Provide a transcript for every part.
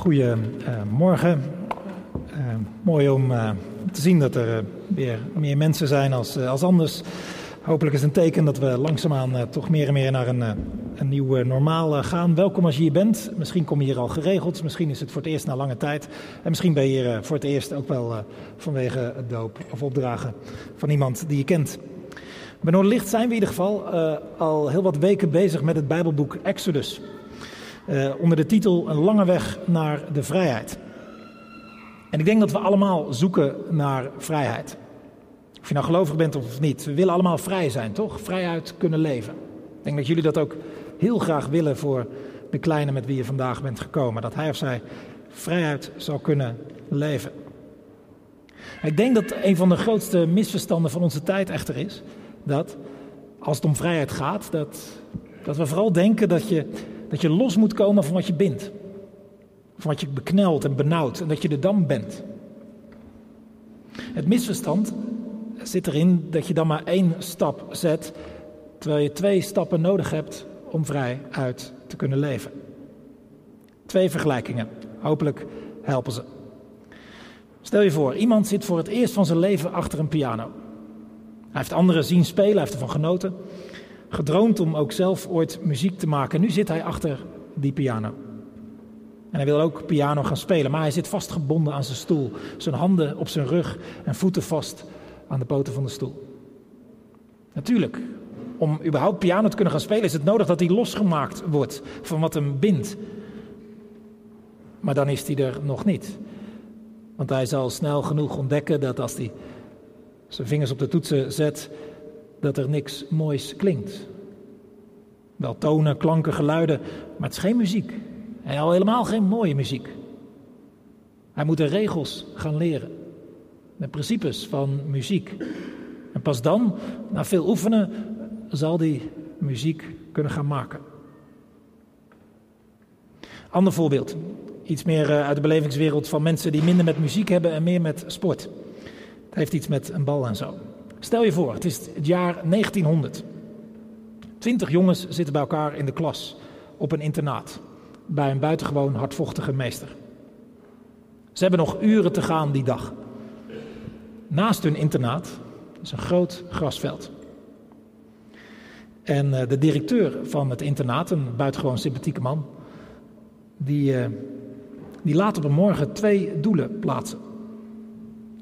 Goedemorgen. Uh, mooi om uh, te zien dat er uh, weer meer mensen zijn als, als anders. Hopelijk is een teken dat we langzaamaan toch meer en meer naar een, een nieuw normaal gaan. Welkom als je hier bent. Misschien kom je hier al geregeld. Misschien is het voor het eerst na lange tijd. En misschien ben je hier voor het eerst ook wel vanwege het doop of opdragen van iemand die je kent. Bij Noorderlicht zijn we in ieder geval al heel wat weken bezig met het Bijbelboek Exodus. Uh, onder de titel Een lange weg naar de vrijheid. En ik denk dat we allemaal zoeken naar vrijheid. Of je nou gelovig bent of niet, we willen allemaal vrij zijn, toch? Vrijheid kunnen leven. Ik denk dat jullie dat ook heel graag willen voor de kleine met wie je vandaag bent gekomen. Dat hij of zij vrijheid zou kunnen leven. Ik denk dat een van de grootste misverstanden van onze tijd echter is dat als het om vrijheid gaat, dat, dat we vooral denken dat je dat je los moet komen van wat je bindt. Van wat je beknelt en benauwt en dat je de dam bent. Het misverstand zit erin dat je dan maar één stap zet, terwijl je twee stappen nodig hebt om vrij uit te kunnen leven. Twee vergelijkingen. Hopelijk helpen ze. Stel je voor, iemand zit voor het eerst van zijn leven achter een piano. Hij heeft anderen zien spelen, hij heeft ervan genoten gedroomd om ook zelf ooit muziek te maken. Nu zit hij achter die piano. En hij wil ook piano gaan spelen, maar hij zit vastgebonden aan zijn stoel. Zijn handen op zijn rug en voeten vast aan de poten van de stoel. Natuurlijk, om überhaupt piano te kunnen gaan spelen is het nodig dat hij losgemaakt wordt van wat hem bindt. Maar dan is hij er nog niet. Want hij zal snel genoeg ontdekken dat als hij zijn vingers op de toetsen zet, dat er niks moois klinkt. Wel tonen, klanken, geluiden, maar het is geen muziek. En al helemaal geen mooie muziek. Hij moet de regels gaan leren. De principes van muziek. En pas dan, na veel oefenen, zal hij muziek kunnen gaan maken. Ander voorbeeld. Iets meer eh, uit de belevingswereld van mensen die minder met muziek hebben en meer met sport. Het heeft iets met een bal en zo. Stel je voor, het is het jaar 1900. Twintig jongens zitten bij elkaar in de klas op een internaat bij een buitengewoon hardvochtige meester. Ze hebben nog uren te gaan die dag. Naast hun internaat is een groot grasveld. En eh, de directeur van het internaat, een buitengewoon sympathieke man, die, eh, die laat op een morgen twee doelen plaatsen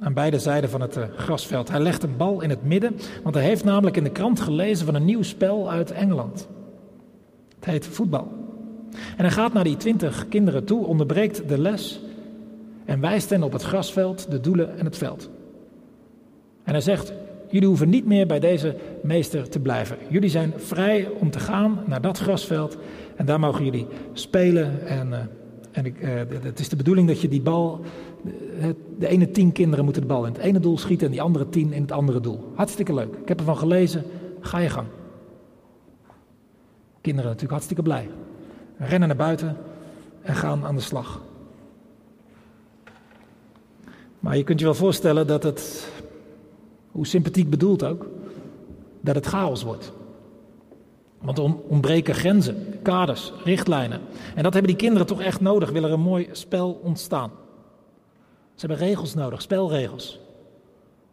aan beide zijden van het eh, grasveld. Hij legt een bal in het midden, want hij heeft namelijk in de krant gelezen van een nieuw spel uit Engeland. Het heet voetbal. En hij gaat naar die twintig kinderen toe, onderbreekt de les en wijst hen op het grasveld, de doelen en het veld. En hij zegt: Jullie hoeven niet meer bij deze meester te blijven. Jullie zijn vrij om te gaan naar dat grasveld en daar mogen jullie spelen. En, uh, en ik, uh, het is de bedoeling dat je die bal de ene tien kinderen moeten de bal in het ene doel schieten en die andere tien in het andere doel. Hartstikke leuk. Ik heb ervan gelezen. Ga je gang. Kinderen natuurlijk hartstikke blij. Rennen naar buiten en gaan aan de slag. Maar je kunt je wel voorstellen dat het, hoe sympathiek bedoeld ook, dat het chaos wordt. Want er ontbreken grenzen, kaders, richtlijnen. En dat hebben die kinderen toch echt nodig, wil er een mooi spel ontstaan. Ze hebben regels nodig, spelregels.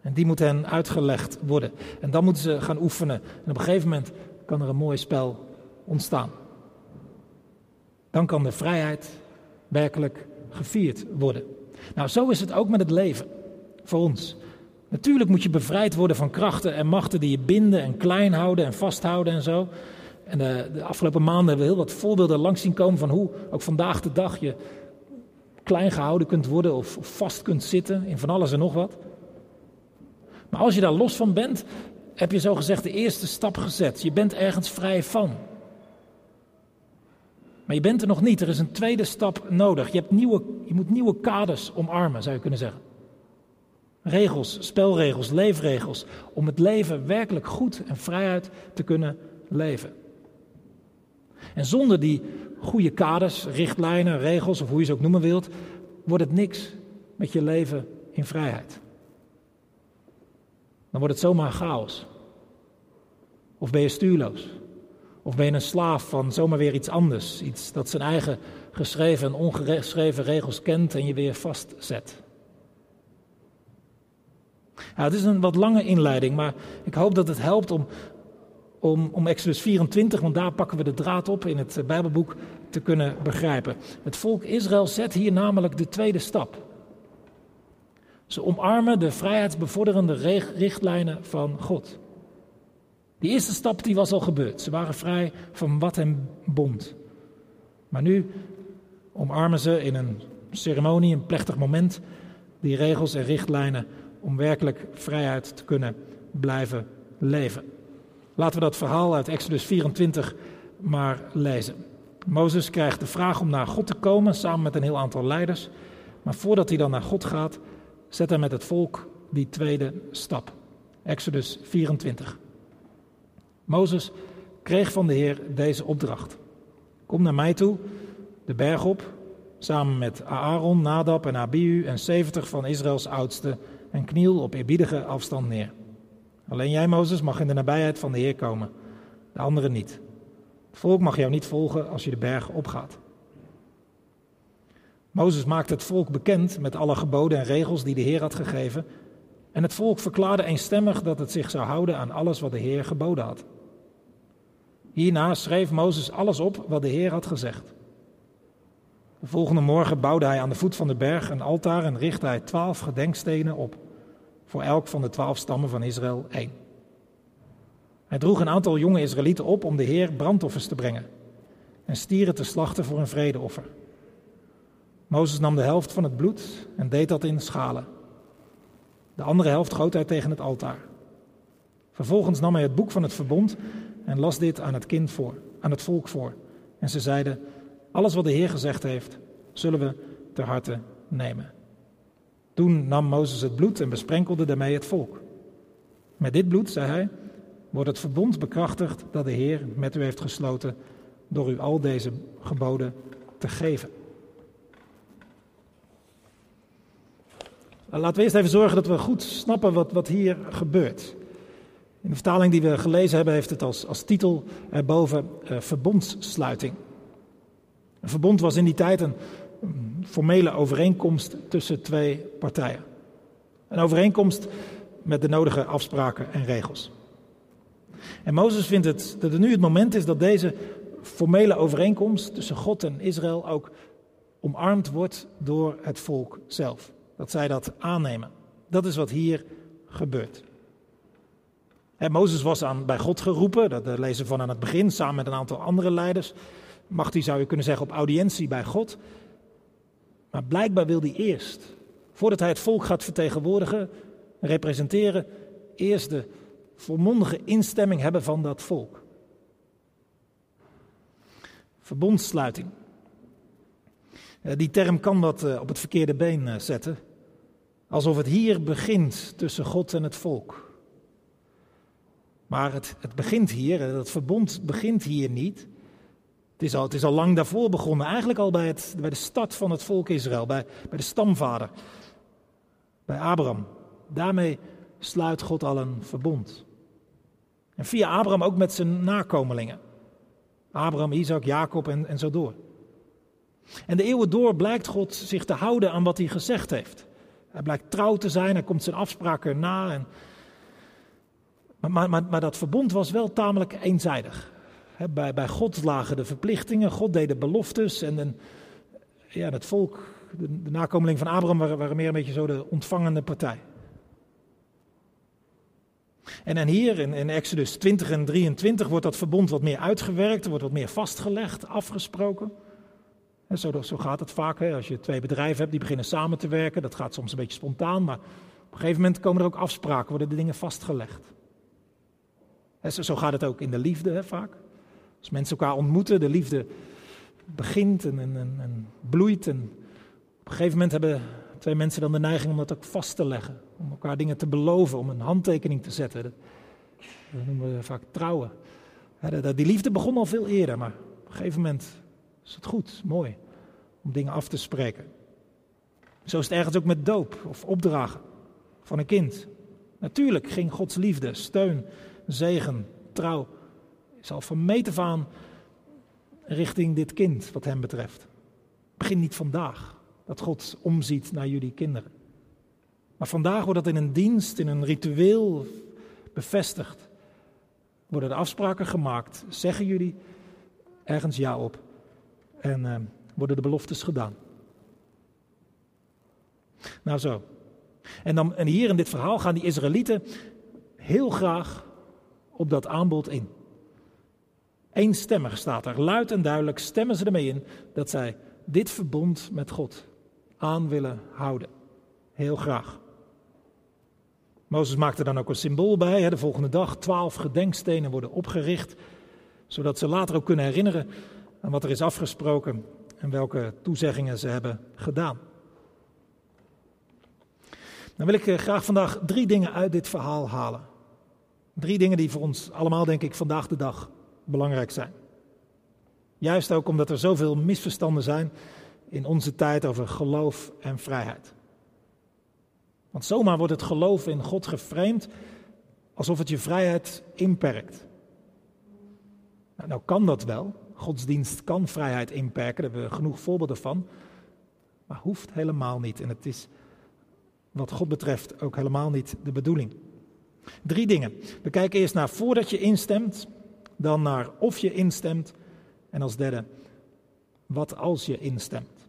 En die moeten hen uitgelegd worden. En dan moeten ze gaan oefenen. En op een gegeven moment kan er een mooi spel ontstaan. Dan kan de vrijheid werkelijk gevierd worden. Nou, zo is het ook met het leven voor ons. Natuurlijk moet je bevrijd worden van krachten en machten die je binden en klein houden en vasthouden en zo. En de, de afgelopen maanden hebben we heel wat voorbeelden langs zien komen van hoe ook vandaag de dag je klein gehouden kunt worden of vast kunt zitten in van alles en nog wat. Maar als je daar los van bent, heb je zo gezegd de eerste stap gezet. Je bent ergens vrij van. Maar je bent er nog niet. Er is een tweede stap nodig. Je, hebt nieuwe, je moet nieuwe kaders omarmen, zou je kunnen zeggen. Regels, spelregels, leefregels. Om het leven werkelijk goed en vrijuit te kunnen leven. En zonder die goede kaders, richtlijnen, regels of hoe je ze ook noemen wilt, wordt het niks met je leven in vrijheid. Dan wordt het zomaar chaos. Of ben je stuurloos. Of ben je een slaaf van zomaar weer iets anders? Iets dat zijn eigen geschreven en ongeschreven regels kent en je weer vastzet. Ja, het is een wat lange inleiding, maar ik hoop dat het helpt om, om, om Exodus 24, want daar pakken we de draad op in het Bijbelboek, te kunnen begrijpen. Het volk Israël zet hier namelijk de tweede stap. Ze omarmen de vrijheidsbevorderende richtlijnen van God. Die eerste stap die was al gebeurd. Ze waren vrij van wat hen bond. Maar nu omarmen ze in een ceremonie, een plechtig moment, die regels en richtlijnen om werkelijk vrijheid te kunnen blijven leven. Laten we dat verhaal uit Exodus 24 maar lezen. Mozes krijgt de vraag om naar God te komen samen met een heel aantal leiders. Maar voordat hij dan naar God gaat, zet hij met het volk die tweede stap. Exodus 24. Mozes kreeg van de Heer deze opdracht. Kom naar mij toe, de berg op, samen met Aaron, Nadab en Abihu en zeventig van Israëls oudsten en kniel op eerbiedige afstand neer. Alleen jij, Mozes, mag in de nabijheid van de Heer komen, de anderen niet. Het volk mag jou niet volgen als je de berg opgaat. Mozes maakte het volk bekend met alle geboden en regels die de Heer had gegeven. En het volk verklaarde eenstemmig dat het zich zou houden aan alles wat de Heer geboden had. Hierna schreef Mozes alles op wat de Heer had gezegd. De volgende morgen bouwde hij aan de voet van de berg een altaar en richtte hij twaalf gedenkstenen op, voor elk van de twaalf stammen van Israël één. Hij droeg een aantal jonge Israëlieten op om de Heer brandoffers te brengen en stieren te slachten voor een vredeoffer. Mozes nam de helft van het bloed en deed dat in schalen. De andere helft goot hij tegen het altaar. Vervolgens nam hij het boek van het verbond en las dit aan het kind voor, aan het volk voor. En ze zeiden: Alles wat de Heer gezegd heeft, zullen we ter harte nemen. Toen nam Mozes het bloed en besprenkelde daarmee het volk. Met dit bloed, zei hij, wordt het verbond bekrachtigd dat de Heer met u heeft gesloten door u al deze geboden te geven. Laten we eerst even zorgen dat we goed snappen wat, wat hier gebeurt. In de vertaling die we gelezen hebben, heeft het als, als titel erboven uh, verbondssluiting. Een verbond was in die tijd een formele overeenkomst tussen twee partijen. Een overeenkomst met de nodige afspraken en regels. En Mozes vindt het, dat het nu het moment is dat deze formele overeenkomst tussen God en Israël ook omarmd wordt door het volk zelf. Dat zij dat aannemen. Dat is wat hier gebeurt. Mozes was aan, bij God geroepen, dat lezen we van aan het begin, samen met een aantal andere leiders. Mag hij, zou je kunnen zeggen, op audiëntie bij God. Maar blijkbaar wil hij eerst, voordat hij het volk gaat vertegenwoordigen, representeren, eerst de volmondige instemming hebben van dat volk. Verbondsluiting. Die term kan dat eh, op het verkeerde been eh, zetten. Alsof het hier begint tussen God en het volk. Maar het, het begint hier, dat verbond begint hier niet. Het is, al, het is al lang daarvoor begonnen, eigenlijk al bij, het, bij de start van het volk Israël, bij, bij de stamvader, bij Abraham. Daarmee sluit God al een verbond. En via Abraham ook met zijn nakomelingen. Abraham, Isaac, Jacob en, en zo door. En de eeuwen door blijkt God zich te houden aan wat hij gezegd heeft. Hij blijkt trouw te zijn, hij komt zijn afspraken na. En maar, maar, maar, dat verbond was wel tamelijk eenzijdig. Bij, God lagen de verplichtingen, God deed de beloftes en, ja, het volk, de, nakomeling van Abraham, waren, waren, meer een beetje zo de ontvangende partij. En, en hier in, in Exodus 20 en 23 wordt dat verbond wat meer uitgewerkt, wordt wat meer vastgelegd, afgesproken. zo, zo, gaat het vaak. Als je twee bedrijven hebt die beginnen samen te werken, dat gaat soms een beetje spontaan, maar op een gegeven moment komen er ook afspraken, worden de dingen vastgelegd. Zo gaat het ook in de liefde hè, vaak. Als mensen elkaar ontmoeten, de liefde begint en, en, en, bloeit. En op een gegeven moment hebben twee mensen dan de neiging om dat ook vast te leggen. Om elkaar dingen te beloven, om een handtekening te zetten. Dat, noemen we vaak trouwen. Die liefde begon al veel eerder, maar op een gegeven moment is het goed, mooi, om dingen af te spreken. Zo is het ergens ook met doop of opdragen van een kind. Natuurlijk ging Gods liefde, steun zegen, trouw Je zal van meet af aan richting dit kind wat hem betreft. Begin niet vandaag dat God omziet naar jullie kinderen. Maar vandaag wordt dat in een dienst, in een ritueel bevestigd. Worden de afspraken gemaakt. Zeggen jullie ergens ja op. En uh, worden de beloftes gedaan. Nou zo. En, dan, en hier in dit verhaal gaan die Israëlieten heel graag op dat aanbod in. Eenstemmig staat er, luid en duidelijk stemmen ze ermee in dat zij dit verbond met God aan willen houden. Heel graag. Mozes maakte dan ook een symbool bij. De volgende dag twaalf gedenkstenen worden opgericht, zodat ze later ook kunnen herinneren aan wat er is afgesproken en welke toezeggingen ze hebben gedaan. Dan wil ik eh, graag vandaag drie dingen uit dit verhaal halen. Drie dingen die voor ons allemaal, denk ik, vandaag de dag belangrijk zijn. Juist ook omdat er zoveel misverstanden zijn in onze tijd over geloof en vrijheid. Want zomaar wordt het geloof in God geframed alsof het je vrijheid inperkt. Nou, nou kan dat wel. Godsdienst kan vrijheid inperken, daar hebben we genoeg voorbeelden van. Maar hoeft helemaal niet. En het is wat God betreft ook helemaal niet de bedoeling. Drie dingen. We kijken eerst naar voordat je instemt, dan naar of je instemt en als derde, wat als je instemt.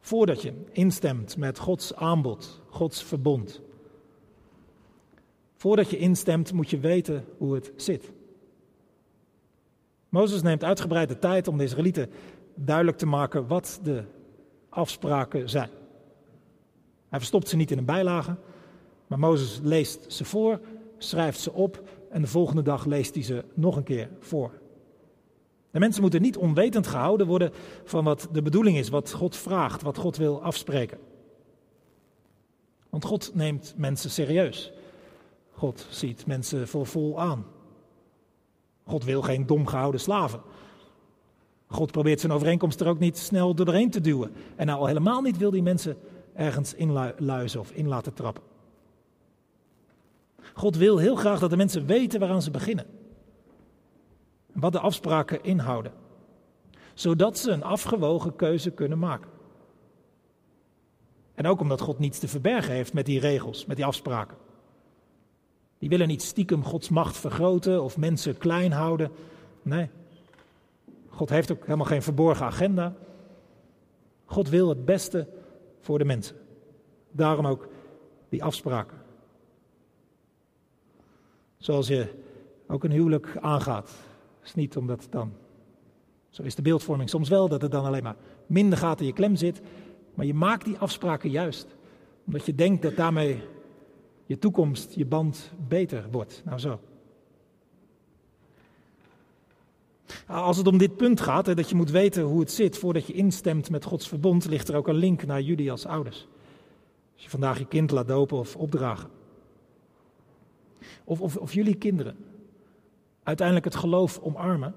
Voordat je instemt met Gods aanbod, Gods verbond. Voordat je instemt moet je weten hoe het zit. Mozes neemt uitgebreid de tijd om de Israëlieten duidelijk te maken wat de afspraken zijn. Hij verstopt ze niet in een bijlage, maar Mozes leest ze voor, schrijft ze op en de volgende dag leest hij ze nog een keer voor. De mensen moeten niet onwetend gehouden worden van wat de bedoeling is, wat God vraagt, wat God wil afspreken. Want God neemt mensen serieus. God ziet mensen voor vol aan. God wil geen dom gehouden slaven. God probeert zijn overeenkomst er ook niet snel doorheen te duwen. En nou al helemaal niet wil die mensen ergens inluizen of in laten trappen. God wil heel graag dat de mensen weten waaraan ze beginnen. Wat de afspraken inhouden. Zodat ze een afgewogen keuze kunnen maken. En ook omdat God niets te verbergen heeft met die regels, met die afspraken. Die willen niet stiekem Gods macht vergroten of mensen klein houden. Nee. God heeft ook helemaal geen verborgen agenda. God wil het beste voor de mensen. Daarom ook die afspraken. Zoals je ook een huwelijk aangaat. Is niet omdat dan, zo is de beeldvorming soms wel, dat het dan alleen maar minder gaat in je klem zit. Maar je maakt die afspraken juist. Omdat je denkt dat daarmee je toekomst, je band beter wordt. Nou zo. Als het om dit punt gaat, dat je moet weten hoe het zit voordat je instemt met Gods verbond, ligt er ook een link naar jullie als ouders. Als je vandaag je kind laat dopen of opdragen. Of, of, of jullie kinderen uiteindelijk het geloof omarmen,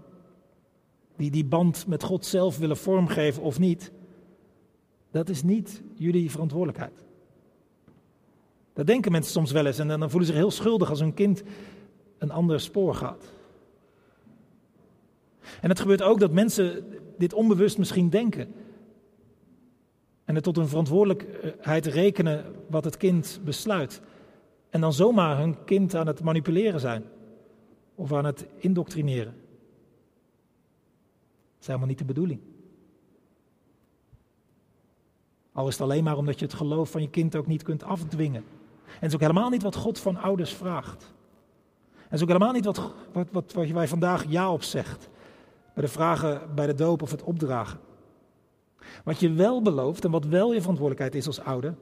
die die band met God zelf willen vormgeven of niet, dat is niet jullie verantwoordelijkheid. Dat denken mensen soms wel eens en dan voelen ze zich heel schuldig als hun kind een ander spoor gaat. En het gebeurt ook dat mensen dit onbewust misschien denken. En het tot een verantwoordelijkheid rekenen wat het kind besluit. En dan zomaar hun kind aan het manipuleren zijn. Of aan het indoctrineren. Dat is helemaal niet de bedoeling. Al is het alleen maar omdat je het geloof van je kind ook niet kunt afdwingen. En het is ook helemaal niet wat God van ouders vraagt. En het is ook helemaal niet wat, wat, wat, wat wij vandaag ja op zegt. Bij de vragen bij de doop of het opdragen. Wat je wel belooft en wat wel je verantwoordelijkheid is als ouder,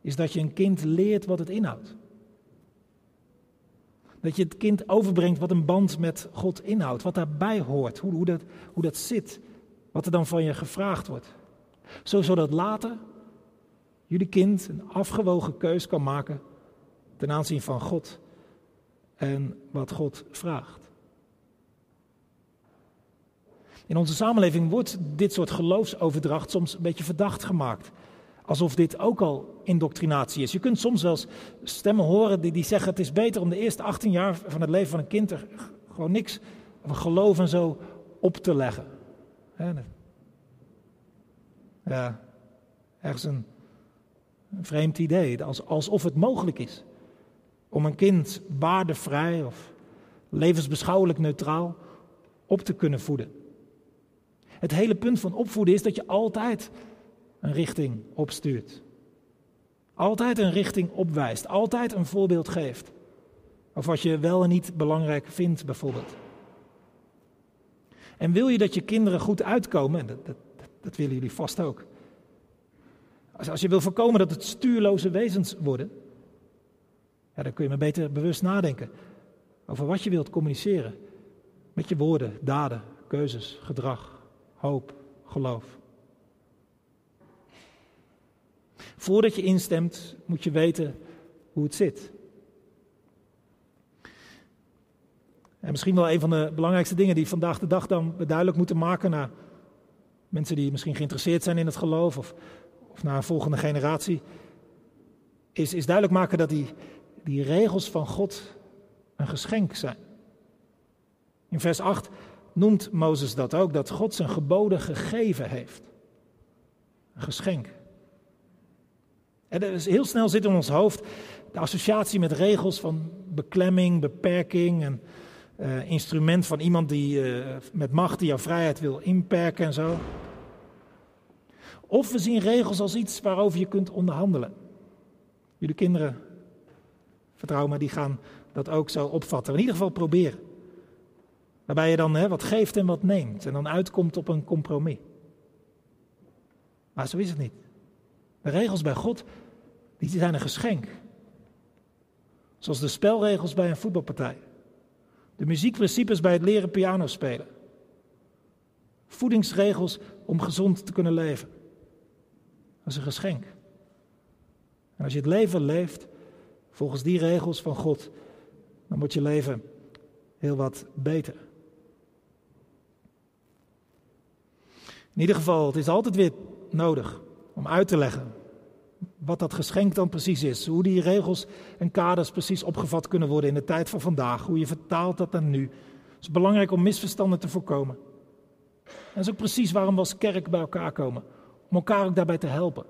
is dat je een kind leert wat het inhoudt. Dat je het kind overbrengt wat een band met God inhoudt, wat daarbij hoort, hoe, hoe, dat, hoe dat zit, wat er dan van je gevraagd wordt. Zo zodat later jullie kind een afgewogen keus kan maken ten aanzien van God en wat God vraagt. In onze samenleving wordt dit soort geloofsoverdracht soms een beetje verdacht gemaakt. Alsof dit ook al indoctrinatie is. Je kunt soms wel stemmen horen die, die zeggen het is beter om de eerste 18 jaar van het leven van een kind er gewoon niks van geloof en zo op te leggen. Ja, ergens een, een vreemd idee, alsof het mogelijk is om een kind waardevrij of levensbeschouwelijk neutraal op te kunnen voeden. Het hele punt van opvoeden is dat je altijd een richting opstuurt. Altijd een richting opwijst. Altijd een voorbeeld geeft. Of wat je wel en niet belangrijk vindt, bijvoorbeeld. En wil je dat je kinderen goed uitkomen, en dat, dat, dat willen jullie vast ook. Als, als je wil voorkomen dat het stuurloze wezens worden, ja, dan kun je maar beter bewust nadenken over wat je wilt communiceren. Met je woorden, daden, keuzes, gedrag, hoop, geloof. Voordat je instemt, moet je weten hoe het zit. En misschien wel een van de belangrijkste dingen die vandaag de dag dan duidelijk moeten maken naar mensen die misschien geïnteresseerd zijn in het geloof of, of naar een volgende generatie, is, is duidelijk maken dat die, die regels van God een geschenk zijn. In vers 8 noemt Mozes dat ook, dat God zijn geboden gegeven heeft. Een geschenk. En is heel snel zit in ons hoofd de associatie met regels van beklemming, beperking en uh, instrument van iemand die uh, met macht die jouw vrijheid wil inperken en zo. Of we zien regels als iets waarover je kunt onderhandelen. Jullie kinderen, vertrouw me, die gaan dat ook zo opvatten. In ieder geval proberen. Waarbij je dan hè, wat geeft en wat neemt en dan uitkomt op een compromis. Maar zo is het niet. De regels bij God, die zijn een geschenk. Zoals de spelregels bij een voetbalpartij. De muziekprincipes bij het leren piano spelen. Voedingsregels om gezond te kunnen leven. Dat is een geschenk. En als je het leven leeft volgens die regels van God, dan wordt je leven heel wat beter. In ieder geval, het is altijd weer nodig om uit te leggen wat dat geschenk dan precies is. Hoe die regels en kaders precies opgevat kunnen worden in de tijd van vandaag. Hoe je vertaalt dat naar nu. Het is belangrijk om misverstanden te voorkomen. En dat is ook precies waarom we als kerk bij elkaar komen. Om elkaar ook daarbij te helpen.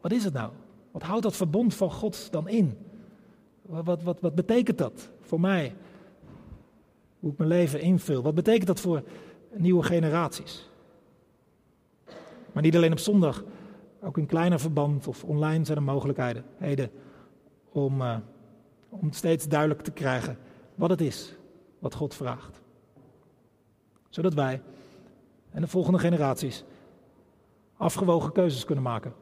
Wat is het nou? Wat houdt dat verbond van God dan in? Wat, wat, wat betekent dat voor mij? Hoe ik mijn leven invul? Wat betekent dat voor nieuwe generaties? Maar niet alleen op zondag, ook in kleiner verband of online zijn er mogelijkheden om, uh, om steeds duidelijk te krijgen wat het is wat God vraagt. Zodat wij en de volgende generaties afgewogen keuzes kunnen maken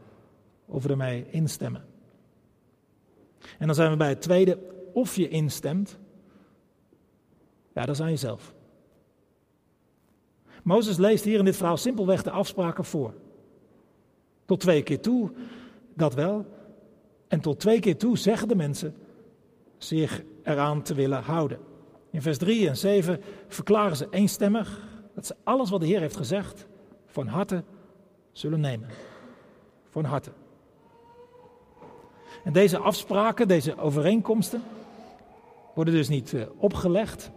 of we ermee instemmen. En dan zijn we bij het tweede, of je instemt, ja, dat is aan jezelf. Mozes leest hier in dit verhaal simpelweg de afspraken voor. Tot twee keer toe, dat wel. En tot twee keer toe zeggen de mensen zich eraan te willen houden. In vers 3 en 7 verklaren ze eenstemmig dat ze alles wat de Heer heeft gezegd van harte zullen nemen. Van harte. En deze afspraken, deze overeenkomsten, worden dus niet eh, opgelegd,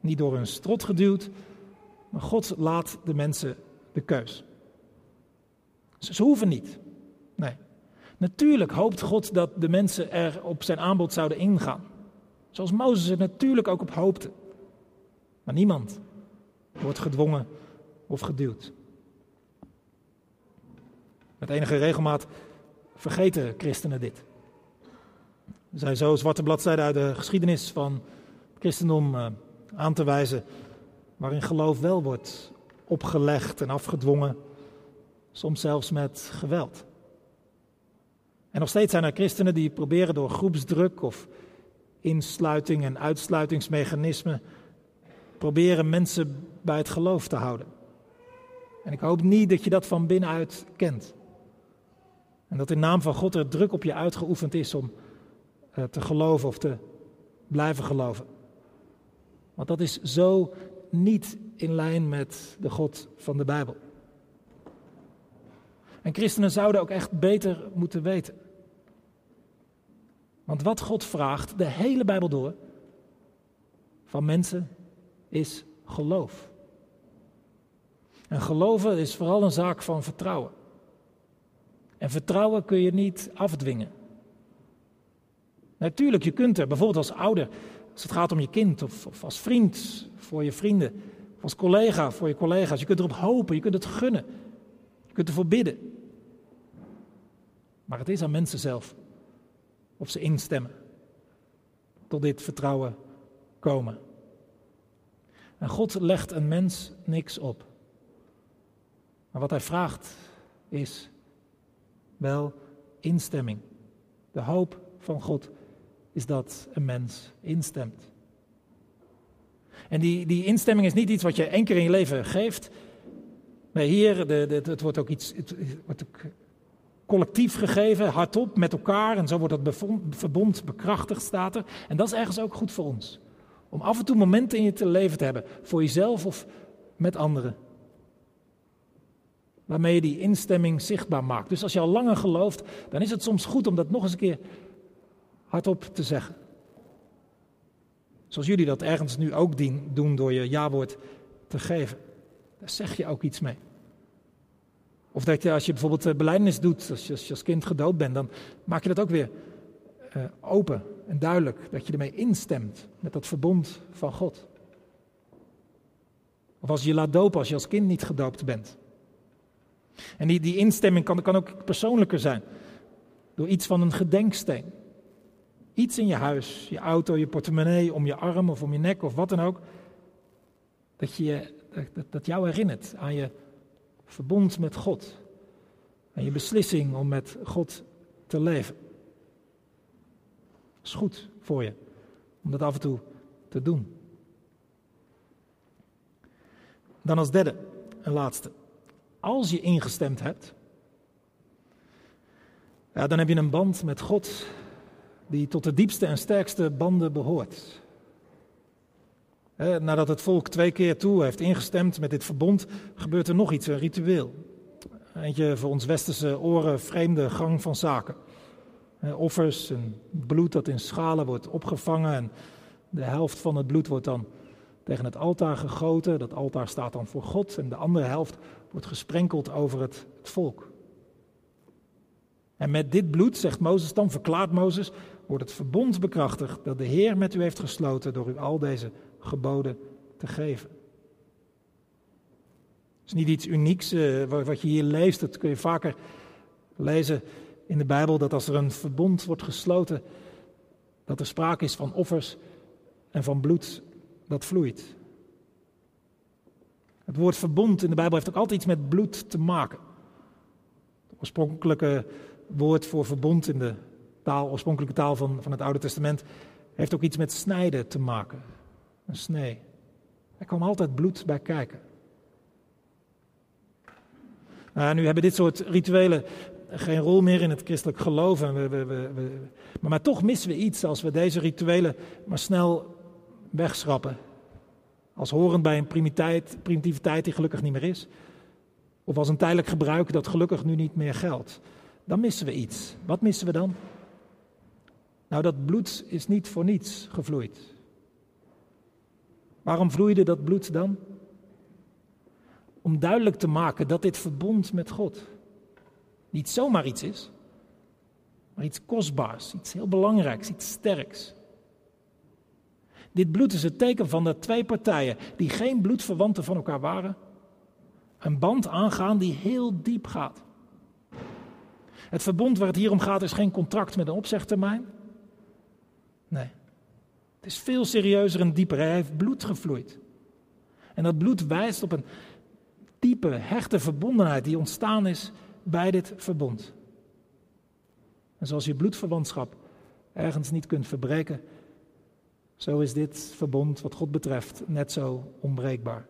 niet door een strot geduwd, maar God laat de mensen de keus. Ze, hoeven niet. Nee. Natuurlijk hoopt God dat de mensen er op zijn aanbod zouden ingaan. Zoals Mozes er natuurlijk ook op hoopte. Maar niemand wordt gedwongen of geduwd. Met enige regelmaat vergeten christenen dit. Er zijn zo zwarte bladzijden uit de geschiedenis van het christendom eh, aan te wijzen, waarin geloof wel wordt opgelegd en afgedwongen soms zelfs met geweld. En nog steeds zijn er christenen die proberen door groepsdruk of insluiting en uitsluitingsmechanismen proberen mensen bij het geloof te houden. En ik hoop niet dat je dat van binnenuit kent. En dat in naam van God er druk op je uitgeoefend is om eh, te geloven of te blijven geloven. Want dat is zo niet in lijn met de God van de Bijbel. En christenen zouden ook echt beter moeten weten. Want wat God vraagt, de hele Bijbel door, van mensen, is geloof. En geloven is vooral een zaak van vertrouwen. En vertrouwen kun je niet afdwingen. Natuurlijk, je kunt er bijvoorbeeld als ouder, als het gaat om je kind, of, of als vriend voor je vrienden, of als collega voor je collega's, je kunt erop hopen, je kunt het gunnen, kunt ervoor bidden. Maar het is aan mensen zelf of ze instemmen tot dit vertrouwen komen. En God legt een mens niks op. Maar wat hij vraagt is wel instemming. De hoop van God is dat een mens instemt. En die, die instemming is niet iets wat je één keer in je leven geeft. Nee, hier, de, het wordt ook iets, het wordt ook collectief gegeven, hardop, met elkaar. En zo wordt dat verbond bekrachtigd, staat er. En dat is ergens ook goed voor ons. Om af en toe momenten in je te leven te hebben, voor jezelf of met anderen. Waarmee je die instemming zichtbaar maakt. Dus als je al langer gelooft, dan is het soms goed om dat nog eens een keer hardop te zeggen. Zoals jullie dat ergens nu ook doen door je ja-woord te geven. Daar zeg je ook iets mee. Of dat je als je bijvoorbeeld eh, beleidnis doet, als je, als je kind gedoopt bent, dan maak je dat ook weer uh, open en duidelijk. Dat je ermee instemt met dat verbond van God. Of als je je laat dopen als je als kind niet gedoopt bent. En die, die instemming kan, kan ook persoonlijker zijn. Door iets van een gedenksteen. Iets in je huis, je auto, je portemonnee, om je arm of om je nek of wat dan ook. Dat, je, dat, dat jou herinnert aan je verbond met God. En je beslissing om met God te leven. Is goed voor je om dat af en toe te doen. Dan als derde en laatste. Als je ingestemd hebt, ja, dan heb je een band met God die tot de diepste en sterkste banden behoort nadat het volk twee keer toe heeft ingestemd met dit verbond, gebeurt er nog iets, een ritueel. Eentje voor ons westerse oren vreemde gang van zaken. offers en bloed dat in schalen wordt opgevangen en de helft van het bloed wordt dan tegen het altaar gegoten. Dat altaar staat dan voor God en de andere helft wordt gesprenkeld over het, het volk. En met dit bloed, zegt Mozes dan, verklaart Mozes, wordt het verbond bekrachtigd dat de Heer met u heeft gesloten door u al deze geboden te geven. Het is niet iets unieks uh, wat je hier leest, dat kun je vaker lezen in de Bijbel, dat als er een verbond wordt gesloten, dat er sprake is van offers en van bloed dat vloeit. Het woord verbond in de Bijbel heeft ook altijd iets met bloed te maken. Het oorspronkelijke woord voor verbond in de taal, oorspronkelijke taal van, van het Oude Testament heeft ook iets met snijden te maken een snee. Er kwam altijd bloed bij kijken. Nou, nu hebben dit soort rituelen geen rol meer in het christelijk geloof. En we, we, we, maar, toch missen we iets als we deze rituelen maar snel wegschrappen. Als horend bij een primitiviteit die gelukkig niet meer is. Of als een tijdelijk gebruik dat gelukkig nu niet meer geldt. Dan missen we iets. Wat missen we dan? Nou, dat bloed is niet voor niets gevloeid. Waarom vloeide dat bloed dan? Om duidelijk te maken dat dit verbond met God niet zomaar iets is, maar iets kostbaars, iets heel belangrijks, iets sterks. Dit bloed is het teken van dat twee partijen die geen bloedverwanten van elkaar waren, een band aangaan die heel diep gaat. Het verbond waar het hier om gaat is geen contract met een opzegtermijn. Is veel serieuzer en dieper. Hij heeft bloed gevloeid. En dat bloed wijst op een diepe, hechte verbondenheid die ontstaan is bij dit verbond. En zoals je bloedverwantschap ergens niet kunt verbreken, zo is dit verbond wat God betreft net zo onbreekbaar.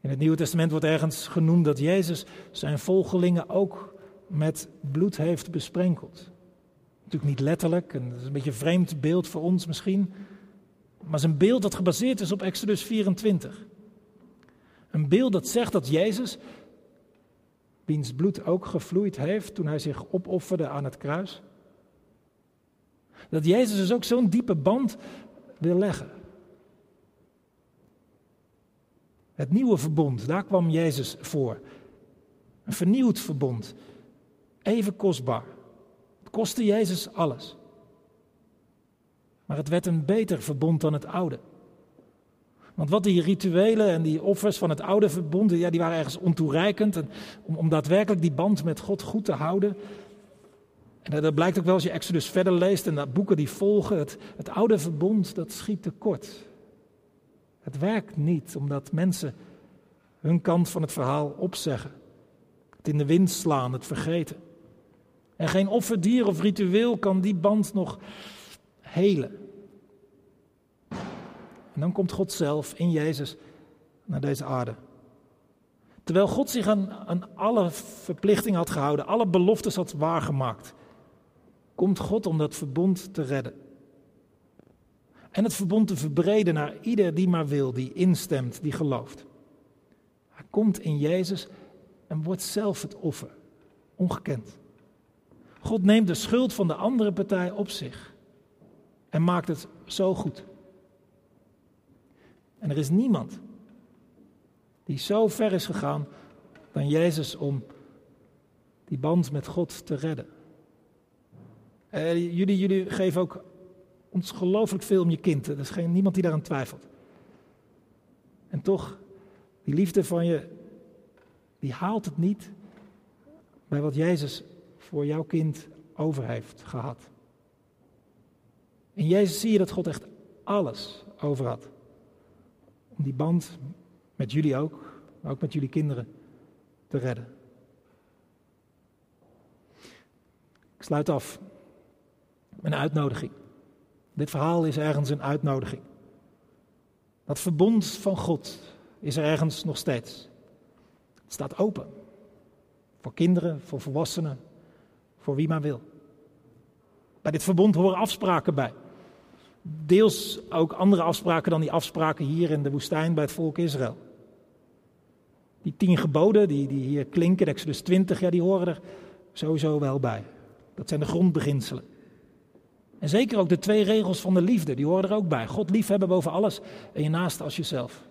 In het Nieuwe Testament wordt ergens genoemd dat Jezus zijn volgelingen ook met bloed heeft besprenkeld. Natuurlijk niet letterlijk, en dat is een beetje een vreemd beeld voor ons misschien. Maar het is een beeld dat gebaseerd is op Exodus 24. Een beeld dat zegt dat Jezus, wiens bloed ook gevloeid heeft toen hij zich opofferde aan het kruis, dat Jezus dus ook zo'n diepe band wil leggen. Het nieuwe verbond, daar kwam Jezus voor. Een vernieuwd verbond. Even kostbaar. Kostte Jezus alles. Maar het werd een beter verbond dan het oude. Want wat die rituelen en die offers van het oude verbond, ja, die waren ergens ontoereikend. En om, om daadwerkelijk die band met God goed te houden. En dat blijkt ook wel als je Exodus verder leest en de boeken die volgen. Het, het oude verbond, dat schiet tekort. Het werkt niet omdat mensen hun kant van het verhaal opzeggen. Het in de wind slaan, het vergeten. En geen offerdier of ritueel kan die band nog helen. En dan komt God zelf in Jezus naar deze aarde. Terwijl God zich aan, alle verplichtingen had gehouden, alle beloftes had waargemaakt, komt God om dat verbond te redden. En het verbond te verbreden naar ieder die maar wil, die instemt, die gelooft. Hij komt in Jezus en wordt zelf het offer, ongekend. God neemt de schuld van de andere partij op zich en maakt het zo goed. En er is niemand die zo ver is gegaan dan Jezus om die band met God te redden. Uh, jullie, jullie geven ook ons gelooflijk veel om je kind. Er is geen, niemand die daaraan twijfelt. En toch, die liefde van je, die haalt het niet bij wat Jezus voor jouw kind over heeft gehad. In Jezus zie je dat God echt alles over had. Om die band met jullie ook, maar ook met jullie kinderen, te redden. Ik sluit af een uitnodiging. Dit verhaal is ergens een uitnodiging. Dat verbond van God is er ergens nog steeds. Het staat open. Voor kinderen, voor volwassenen, voor wie maar wil. Bij dit verbond horen afspraken bij. Deels ook andere afspraken dan die afspraken hier in de woestijn bij het volk Israël. Die tien geboden die, die hier klinken, Exodus 20, ja, die horen er sowieso wel bij. Dat zijn de grondbeginselen. En zeker ook de twee regels van de liefde, die horen er ook bij. God liefhebben boven alles en je naaste als jezelf.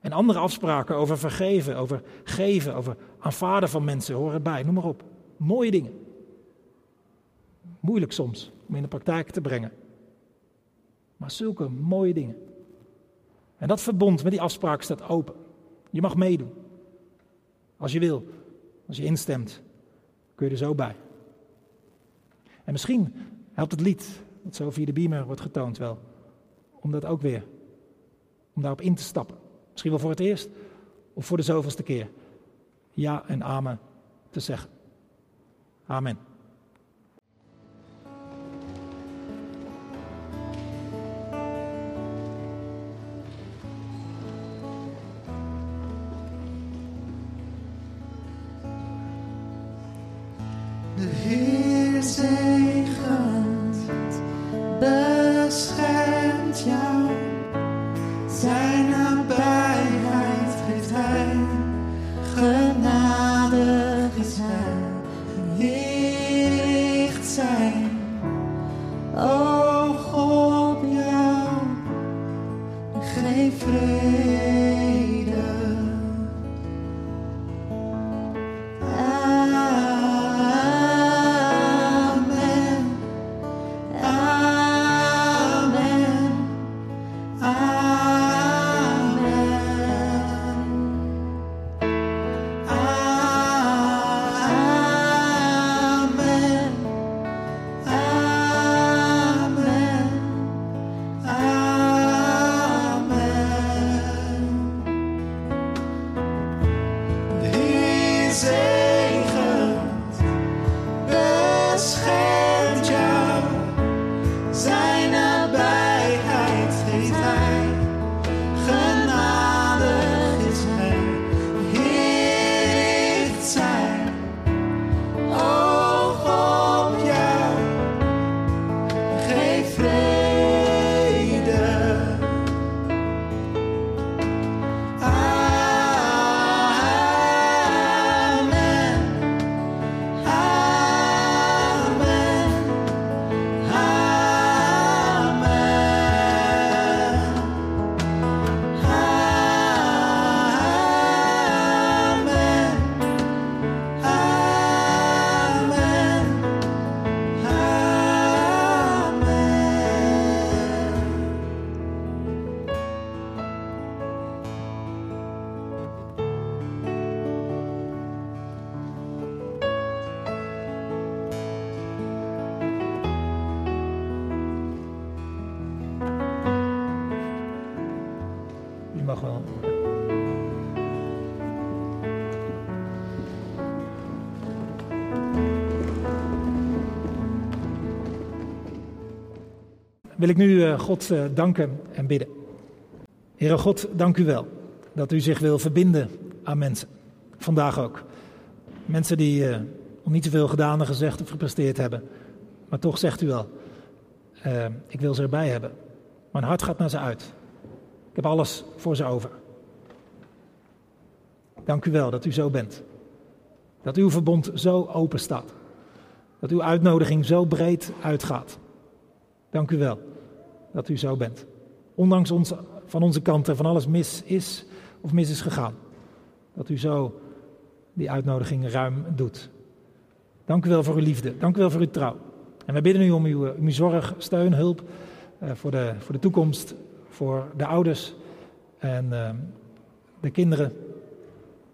En andere afspraken over vergeven, over geven, over aanvaarden van mensen horen erbij. Noem maar op. Mooie dingen. Moeilijk soms om in de praktijk te brengen. Maar zulke mooie dingen. En dat verbond met die afspraak staat open. Je mag meedoen. Als je wil. Als je instemt. Kun je er zo bij. En misschien helpt het lied, dat zo via de beamer wordt getoond wel, om dat ook weer, om daarop in te stappen. Misschien wel voor het eerst of voor de zoveelste keer. Ja en amen te zeggen. Amen. Wil ik nu eh, God eh, danken en bidden. Heere God, dank u wel dat u zich wil verbinden aan mensen. Vandaag ook. Mensen die uh, niet zoveel gedaan en gezegd of gepresteerd hebben. Maar toch zegt u wel, ik wil ze erbij hebben. Mijn hart gaat naar ze uit. Ik heb alles voor ze over. Dank u wel dat u zo bent. Dat uw verbond zo open staat. Dat uw uitnodiging zo breed uitgaat. Dank u wel dat u zo bent. Ondanks ons, van onze kant van alles mis is of mis is gegaan. Dat u zo die uitnodiging ruim doet. Dank u wel voor uw liefde. Dank u wel voor uw trouw. En wij bidden u om uw, uw zorg, steun, hulp uh, voor, de, voor de toekomst, voor de ouders en uh, de kinderen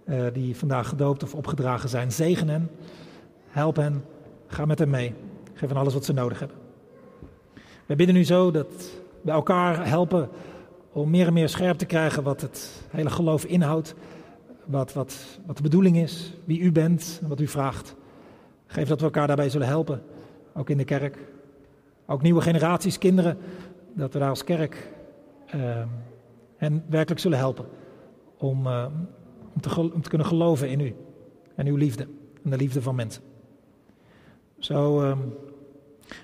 uh, die vandaag gedoopt of opgedragen zijn. Zegen hen, help hen, ga met hen mee. Geef hen alles wat ze nodig hebben. Wij bidden u zo dat we elkaar helpen om meer en meer scherp te krijgen wat het hele geloof inhoudt. Wat, wat, wat de bedoeling is, wie u bent en wat u vraagt. Geef dat we elkaar daarbij zullen helpen, ook in de kerk. Ook nieuwe generaties kinderen, dat we daar als kerk uh, hen werkelijk zullen helpen. Om, uh, om, te, kunnen geloven in u en uw liefde en de liefde van mensen. Zo uh,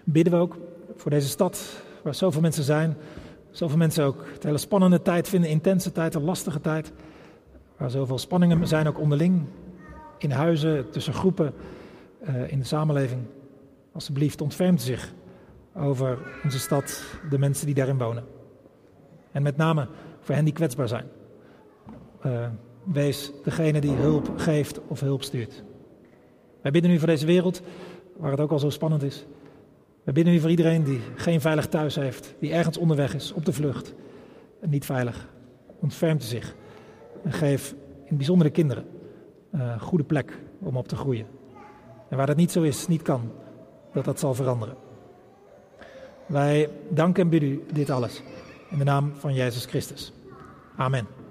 bidden we ook voor deze stad, waar zoveel mensen zijn. Zoveel mensen ook het hele spannende tijd vinden, intense tijd, een lastige tijd. Waar zoveel spanningen zijn, ook onderling, in huizen, tussen groepen, uh, in de samenleving. Alsjeblieft, ontfermt zich over onze stad, de mensen die daarin wonen. En met name voor hen die kwetsbaar zijn. Uh, wees degene die hulp geeft of hulp stuurt. Wij bidden nu voor deze wereld, waar het ook al zo spannend is. We bidden u voor iedereen die geen veilig thuis heeft, die ergens onderweg is, op de vlucht en niet veilig. Ontfermt u zich en geef in bijzondere kinderen een uh, goede plek om op te groeien. En waar dat niet zo is, niet kan, dat dat zal veranderen. Wij danken en bidden u dit alles in de naam van Jezus Christus. Amen.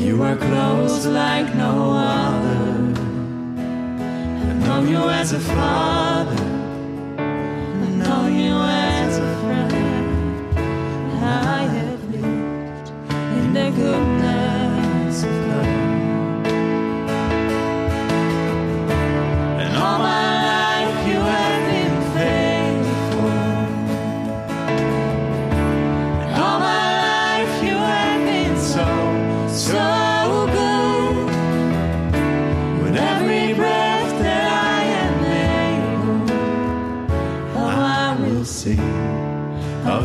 You are close like no other. I know you as a father. I know you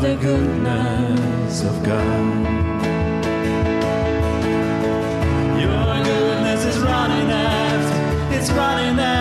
the goodness of God. Your goodness is running after, it's running after.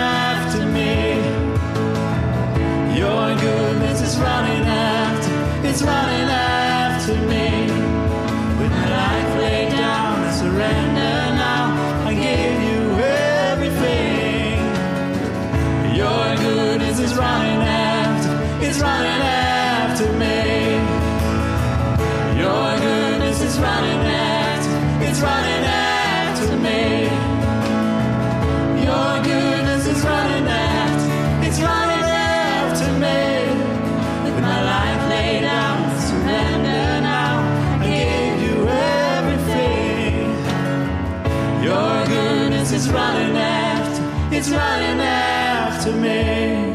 running after, it's running after me.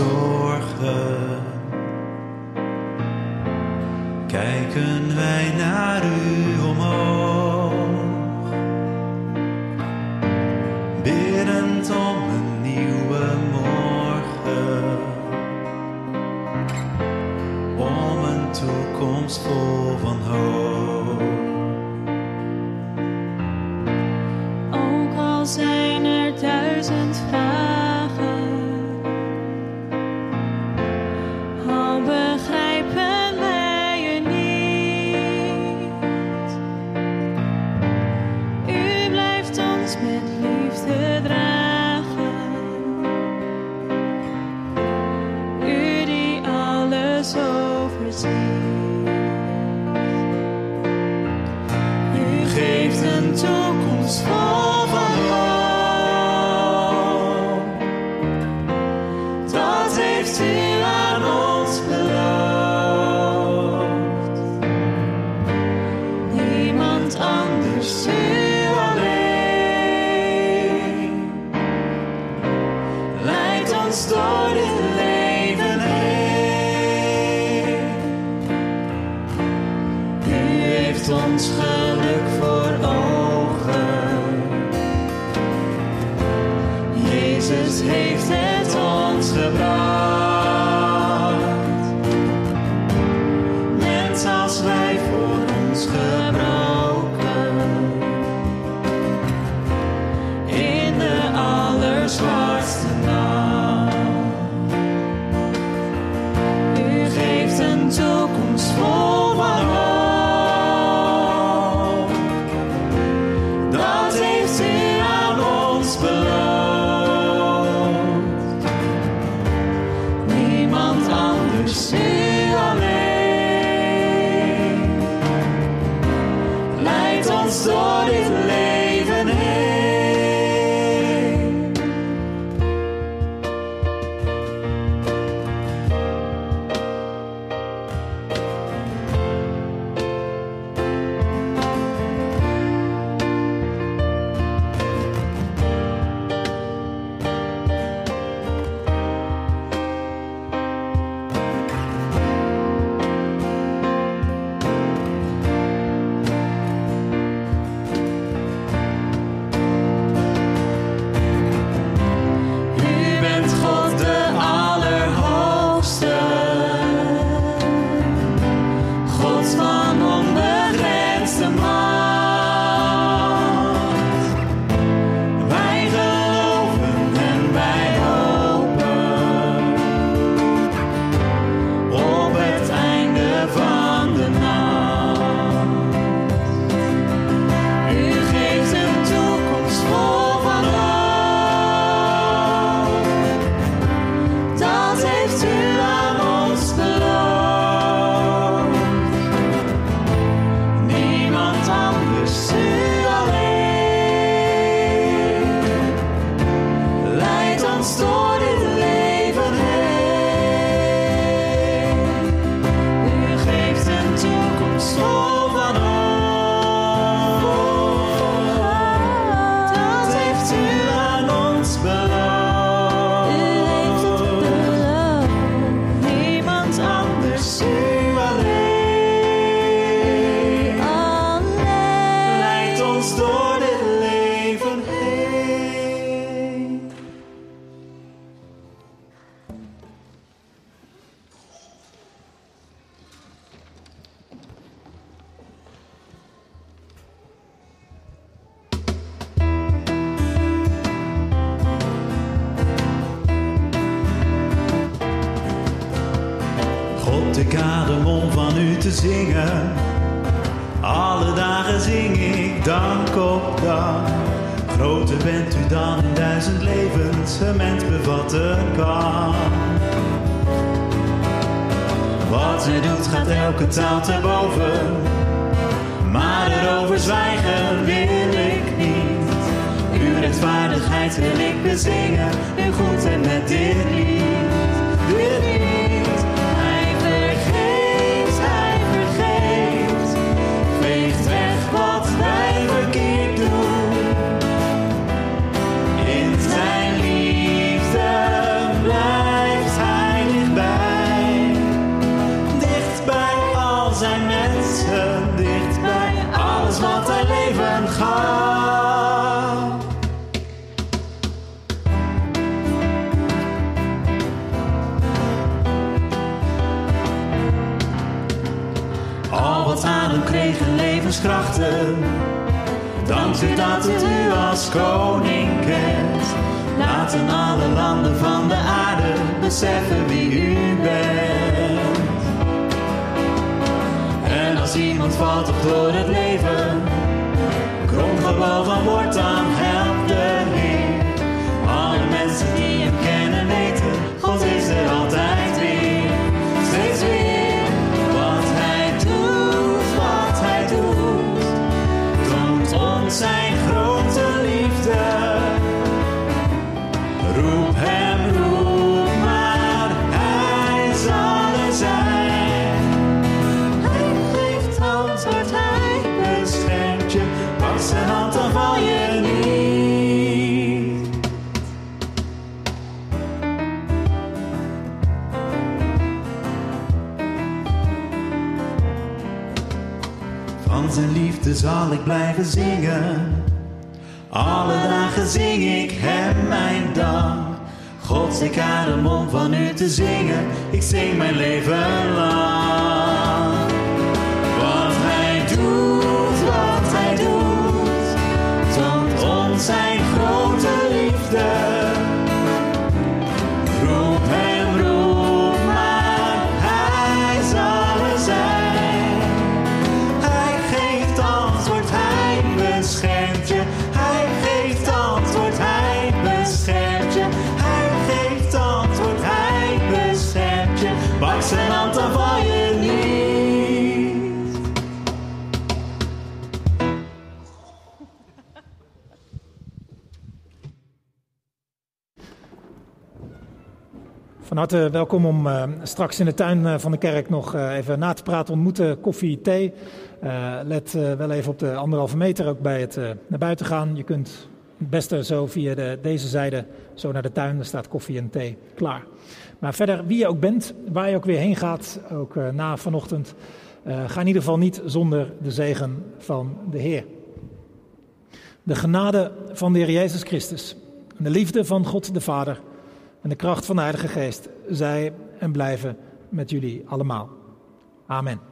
zorgen. Kijken wij naar u omhoog, biddend om een nieuwe morgen, om een toekomst vol van hoop. Ook al whisper. Dank u dat het u als koning kent. Laten alle landen van de aarde beseffen wie u bent. En als iemand valt door het leven, kromgebogen wordt aan help zal ik blijven zingen. Alle dagen zing ik hem mijn dank. God, ik adem om van u te zingen. Ik zing mijn leven lang. Harte welkom om eh, straks in de tuin eh, van de kerk nog eh, even na te praten, ontmoeten, koffie, thee. Let wel even op de anderhalve meter ook bij het naar buiten gaan. Je kunt het beste zo via de, deze zijde zo naar de tuin. Er staat koffie en thee klaar. Maar verder, wie je ook bent, waar je ook weer heen gaat, ook na vanochtend, ga in ieder geval niet zonder de zegen van de Heer. De genade van de Heer Jezus Christus, de liefde van God de Vader en de kracht van de Heilige Geest zij en blijven met jullie allemaal. Amen.